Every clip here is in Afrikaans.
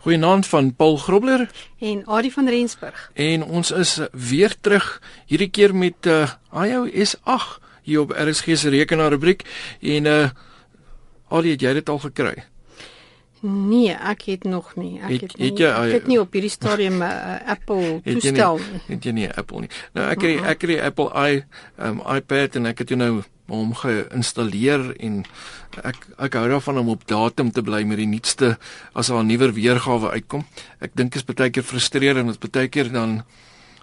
Goeienaand van Paul Grobler en Adie van Rensburg. En ons is weer terug hierdie keer met uh, iOS 8 hier op RSG se rekenaar rubriek en uh Adie, het jy dit al gekry? Nee, ek het nog nie. Ek het, het nie. Het jy, ek het nie op hierdie stadium 'n uh, Apple toestel nie. Het jy nie 'n Apple nie? Nou ek het ek het die Apple i um, iPad en ek het nou hom geïnstalleer en ek ek hou daarvan om op datum te bly met die nuutste as daar 'n nuwer weergawe uitkom. Ek dink dit is baie keer frustrerend, is baie keer dan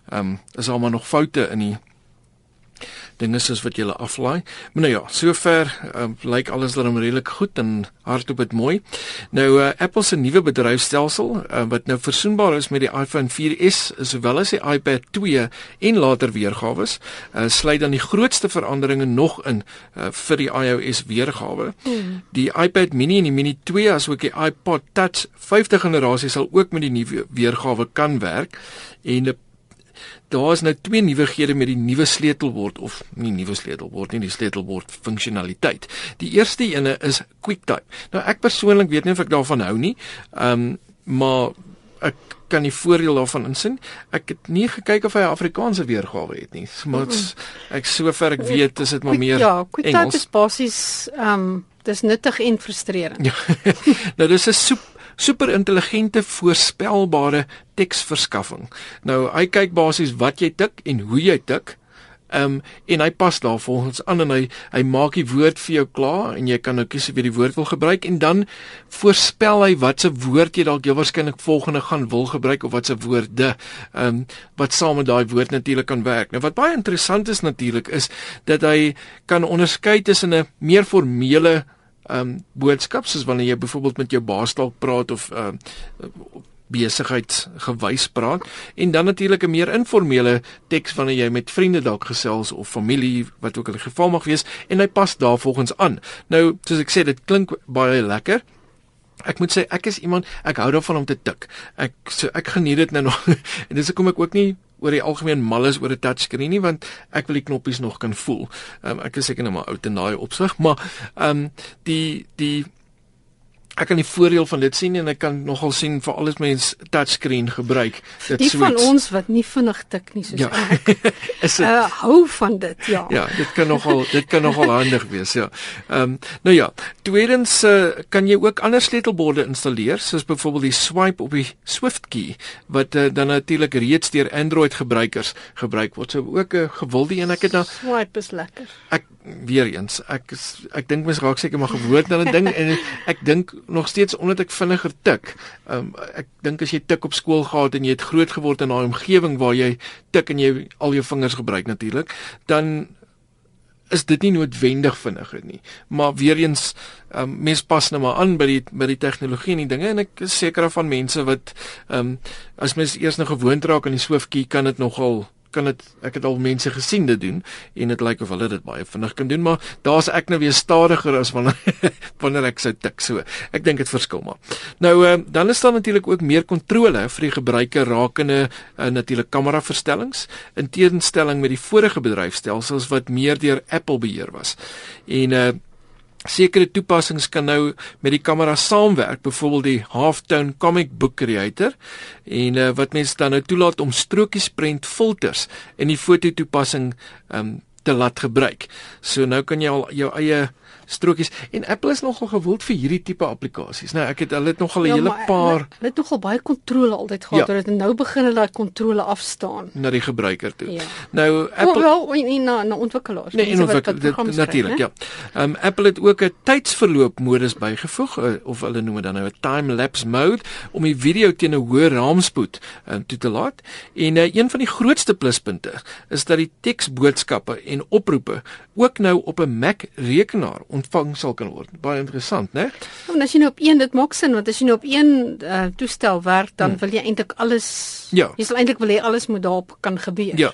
ehm um, is almal nog foute in die dinge soos wat jy hulle aflaai. Maar nou ja, sover uh, lyk alles dan redelik goed en hardop dit mooi. Nou uh, Apple se nuwe bedryfstelsel uh, wat nou versoenbaar is met die iPhone 4S sowel as die iPad 2 en later weergawe uh, sluit dan die grootste veranderinge nog in uh, vir die iOS weergawe. Hmm. Die iPad mini en die mini 2 asook die iPod Touch 5de generasie sal ook met die nuwe weergawe kan werk en daar is nou twee nuwighede met die nuwe sleutelbord of nie nuwe sleutelbord nie, die sleutelbord funksionaliteit. Die eerste ene is QuickType. Nou ek persoonlik weet nie of ek daarvan hou nie. Ehm um, maar ek kan die voordeel daarvan insien. Ek het nie gekyk of hy 'n Afrikaanse weergawe het nie. Maar ek sover ek weet is dit maar meer Ja, QuickType is basies ehm um, dis nuttig en frustrerend. Ja. nou dis 'n soep super intelligente voorspelbare teksverskaffing. Nou hy kyk basies wat jy tik en hoe jy tik. Ehm um, en hy pas daar volgens aan en hy hy maak die woord vir jou klaar en jy kan nou kies of jy die woord wil gebruik en dan voorspel hy watse woord jy dalk jy waarskynlik volgende gaan wil gebruik of watse woorde ehm um, wat saam met daai woord natuurlik kan werk. Nou wat baie interessant is natuurlik is dat hy kan onderskei tussen 'n meer formele um, boodskap soos wanneer jy byvoorbeeld met jou baas dalk praat of ehm uh, besigheidsgewys praat en dan natuurlik 'n meer informele teks wanneer jy met vriende dalk gesels of familie wat ook al die geval mag wees en hy pas daar volgens aan. Nou soos ek sê dit klink baie lekker. Ek moet sê ek is iemand ek hou daarvan om te tik. Ek so ek geniet dit nou nog en dis hoekom ek ook nie oor die algemeen mal is oor 'n touchscreen nie want ek wil die knoppies nog kan voel. Um, ek is seker nou maar oud en daai opsig, maar ehm um, die die ek kan die voordeel van dit sien en ek kan nogal sien vir alles mens touchscreen gebruik. Dit sou van ons wat nie vinnig tik nie soos ja. ek. is dit uh, hou van dit, ja. Ja, dit kan nogal dit kan nogal handig wees, ja. Ehm um, nou ja, tweedens uh, kan jy ook ander sleutelborde installeer soos byvoorbeeld die swipe op die SwiftKey wat uh, dan natuurlik reeds deur Android gebruikers gebruik word. So ook 'n uh, gewilde een ek het nou Swipe is lekker. Ek weer eens ek ek dink mens raak seker maar gewoond aan 'n ding en ek dink nog steeds omdat ek vinniger tik. Um, ek dink as jy tik op skool gehad en jy het groot geword in 'n omgewing waar jy tik en jy al jou vingers gebruik natuurlik, dan is dit nie noodwendig vinniger nie. Maar weer eens um, mens pas nou maar aan by die by die tegnologie en die dinge en ek is seker van mense wat um, as mens eers nou gewoond raak aan die swifkie kan dit nogal kan dit ek het al mense gesien dit doen en dit lyk of hulle dit baie vinnig kan doen maar daar's ek nou weer stadiger as wanneer wanneer ek sou tik. So ek dink dit verskil maar. Nou uh, dan is daar natuurlik ook meer kontrole vir die gebruiker rakende uh, natuurlik kamera verstellings in teenstelling met die vorige bedryfstelsels wat meer deur Apple beheer was. En uh, Sekere toepassings kan nou met die kamera saamwerk, byvoorbeeld die Halftone Comic Book Creator en uh, wat mense dan nou toelaat om strokies prent filters in die fototoepassing um, te laat gebruik. So nou kan jy al jou eie strokies en Apple is nogal gewild vir hierdie tipe applikasies. Nou ek het hulle het nogal 'n ja, hele paar hulle het nogal baie kontrole altyd gehad. Ja. Hulle het nou begin hulle daai kontrole afstaan na die gebruiker toe. Ja. Nou Apple wel in na na ontwikkelaars. Nee, in ontwikkelaars natuurlik, ja. Ehm um, Apple het ook 'n tydsverloop modus bygevoeg uh, of hulle noem dit dan nou 'n time lapse mode om die video teen 'n hoë raamspoed um, toe te laat. En uh, een van die grootste pluspunte is dat die teksboodskappe en oproepe ook nou op 'n Mac rekenaar ontvang sal kan word. Baie interessant, né? Ja, en as jy nou op een dit maak sin want as jy nou op een uh, toestel werk, dan hmm. wil jy eintlik alles Ja. Jy sal eintlik wil hê alles moet daarop kan gebeur. Ja.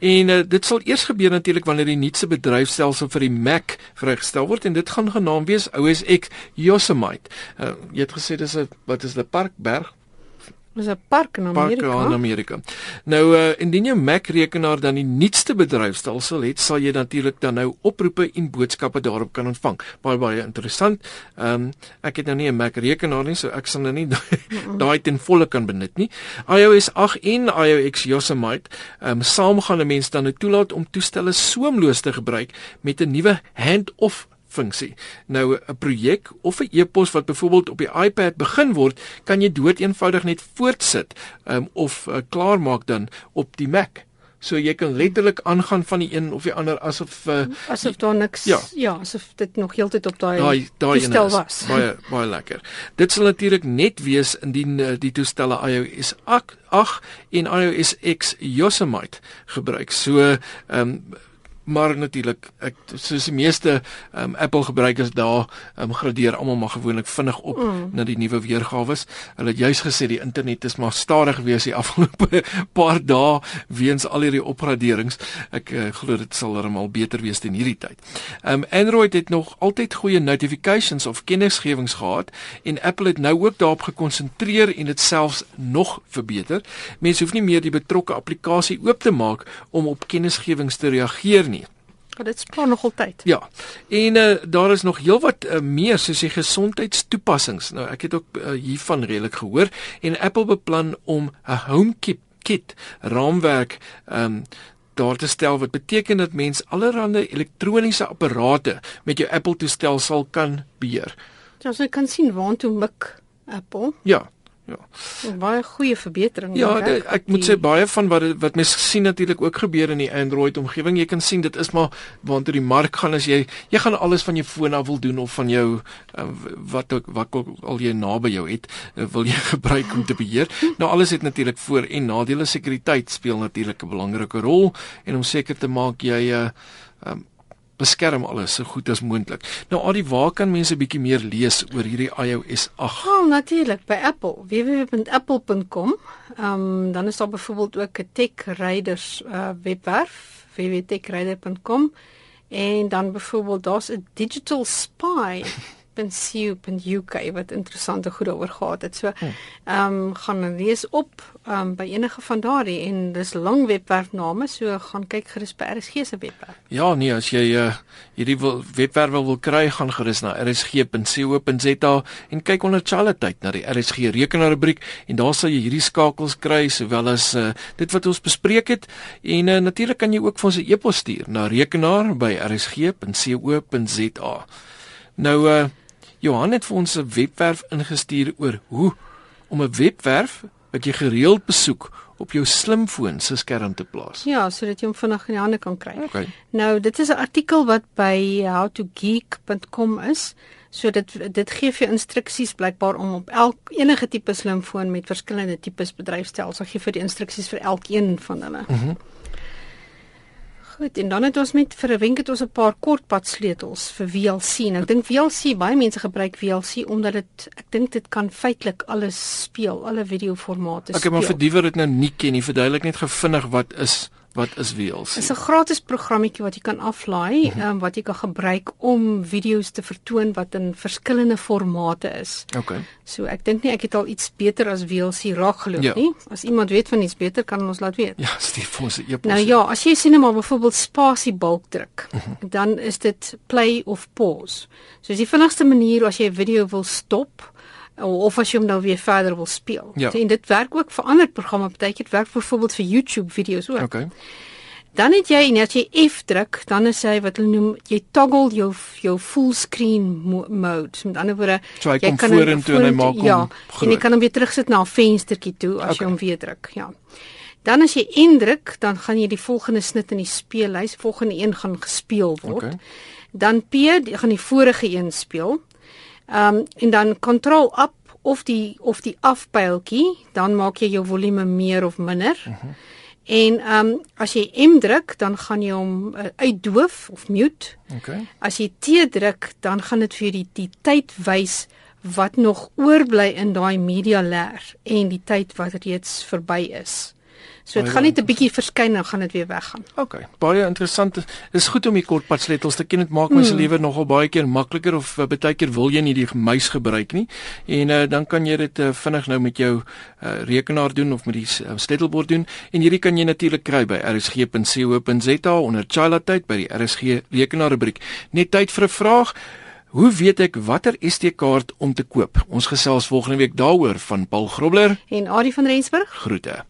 En uh, dit sal eers gebeur natuurlik wanneer die nuutste bedryfstelsel vir die Mac vrygestel word en dit gaan genaamd wees OS X Yosemite. Uh, jy het gesê dis 'n wat is 'n parkberg Dis 'n park in Amerika. Park in Amerika. Nou uh indien jou Mac rekenaar dan die nuutste bedryfstelsel het, sal jy natuurlik dan nou oproepe en boodskappe daarop kan ontvang. Baie baie interessant. Ehm um, ek het nou nie 'n Mac rekenaar nie, so ek sal nou nie daai ten volle kan benut nie. iOS 8 en iOS Yosemite ehm um, saam gaan 'n mens dan nou toelaat om toestelle soemloos te gebruik met 'n nuwe hand-off funksie. Nou 'n projek of 'n e-pos wat byvoorbeeld op die iPad begin word, kan jy dood eenvoudig net voortsit um, of uh, klaarmaak dan op die Mac. So jy kan letterlik aangaan van die een of die ander asof uh, asof daar niks ja, ja asof dit nog heeltyd op daai toestel was. Baie baie lekker. Dit sal natuurlik net wees indien uh, die toestelle iOS 8 en iOS X Yosemite gebruik. So ehm um, maar natuurlik ek soos die meeste um, Apple gebruikers daar um, gradeer almal maar gewoonlik vinnig op mm. na die nuwe weergawe. Hulle het juis gesê die internet is maar stadig gewees die afgelope paar dae weens al hierdie opgraderings. Ek uh, glo dit sal almal beter wees teen hierdie tyd. Um Android het nog altyd goeie notifications of kennisgewings gehad en Apple het nou ook daarop gekonsentreer en dit selfs nog verbeter. Mense hoef nie meer die betrokke applikasie oop te maak om op kennisgewings te reageer nie. Maar dit spaar nogal tyd. Ja. En uh, daar is nog heelwat uh, meer soos die gesondheidstoepassings. Nou ek het ook uh, hiervan redelik gehoor en Apple beplan om 'n HomeKit kit raamwerk um daar te stel wat beteken dat mens allerlei elektroniese apparate met jou Apple toestel sal kan beheer. Ja, so jy kan sien waantoe mik Apple. Ja. Ja. Baie goeie verbetering. Ja, ek, ek moet sê baie van wat wat mens sien natuurlik ook gebeur in die Android omgewing. Jy kan sien dit is maar waantoe die mark gaan as jy jy gaan alles van jou foon af wil doen of van jou uh, wat ook wat ook al jy naby jou het, uh, wil jy gebruik om te beheer. Nou alles het natuurlik voor en nadele. Sekuriteit speel natuurlik 'n belangrike rol en om seker te maak jy uh, um, beskerm alles so goed as moontlik. Nou Adi, waar kan mense bietjie meer lees oor hierdie iOS 8? Oh, natuurlik by Apple, www.apple.com. Ehm um, dan is daar byvoorbeeld ook 'n Tech Riders uh, webwerf, www.techrider.com en dan byvoorbeeld daar's 'n Digital Spy www.cu.uk wat interessante goed daaroor gehad het. So hm. ehm um, gaan lees op ehm um, by enige van daardie en dis lang webwerfname, so gaan kyk gerus by RSG se webwerf. Ja, nee, as jy uh, hierdie wil, webwerf wil kry, gaan gerus na rsg.co.za en kyk onder Charlotte na die RSG rekenaarrubriek en daar sal jy hierdie skakels kry sowel as uh, dit wat ons bespreek het en uh, natuurlik kan jy ook vir ons 'n e-pos stuur na rekenaar by rsg.co.za. Nou uh Johan het vir ons 'n webwerf ingestuur oor hoe om 'n webwerf wat jy gereeld besoek op jou slimfoon se skerm te plaas. Ja, sodat jy hom vinnig in die hande kan kry. Okay. Nou, dit is 'n artikel wat by howtogeek.com is. So dit dit gee vir instruksies blykbaar om op elk enige tipe slimfoon met verskillende tipes bedryfstelsels gee vir die instruksies vir elkeen van hulle. Mhm. Mm Goed, en dan het ons met vir 'n wenk het ons 'n paar kortpad sleutels vir VLC. En ek dink VLC baie mense gebruik VLC omdat dit ek dink dit kan feitelik alles speel, alle videoformate speel. Het maar vir die wat dit nou nie ken nie, verduidelik net gevinnig wat is Wat is VLC? Dit is 'n gratis programmetjie wat jy kan aflaai, mm -hmm. um, wat jy kan gebruik om video's te vertoon wat in verskillende formate is. OK. So ek dink nie ek het al iets beter as VLC raak geloop ja. nie. As iemand weet van iets beter, kan ons laat weet. Ja, stuur vir ons 'n e-pos. Nou ja, as jy sien maar byvoorbeeld spasie balk druk, mm -hmm. dan is dit play of pause. So is die vinnigste manier as jy 'n video wil stop of as jy hom nou weer verder wil speel. Ja. En dit werk ook vir ander programme, partykeer dit werk byvoorbeeld vir YouTube video's ook. Okay. Dan het jy net jy F druk, dan is hy wat hulle noem jy toggle jou jou full screen mo mode. Met ander woorde, so jy kan vorentoe en hy maak hom ja, groot. En jy kan hom weer terugsit na 'n venstertjie toe as okay. jy hom weer druk, ja. Dan as jy indruk, dan gaan jy die volgende snit in die speellys, volgende een gaan gespeel word. Okay. Dan P gaan die vorige een speel. Ehm um, en dan control up of die of die afpyltjie, dan maak jy jou volume meer of minder. Uh mhm. -huh. En ehm um, as jy M druk, dan gaan jy hom uh, uitdoof of mute. Okay. As jy T druk, dan gaan dit vir die die tyd wys wat nog oorbly in daai media layer en die tyd wat reeds verby is. So dit gaan net 'n bietjie verskyn en gaan dit weer weggaan. OK. Baie interessant. Is goed om die kortpadsleutels te ken. Dit maak my se hmm. lewe nogal baie keer makliker of uh, baie keer wil jy nie die muis gebruik nie. En uh, dan kan jy dit uh, vinnig nou met jou uh, rekenaar doen of met die uh, sleutelbord doen. En hierdie kan jy natuurlik kry by rsg.co.za onder Chila tyd by die RSG rekenaarrubriek. Net tyd vir 'n vraag. Hoe weet ek watter SD-kaart om te koop? Ons gesels volgende week daaroor van Paul Grobler en Adie van Rensburg. Groete.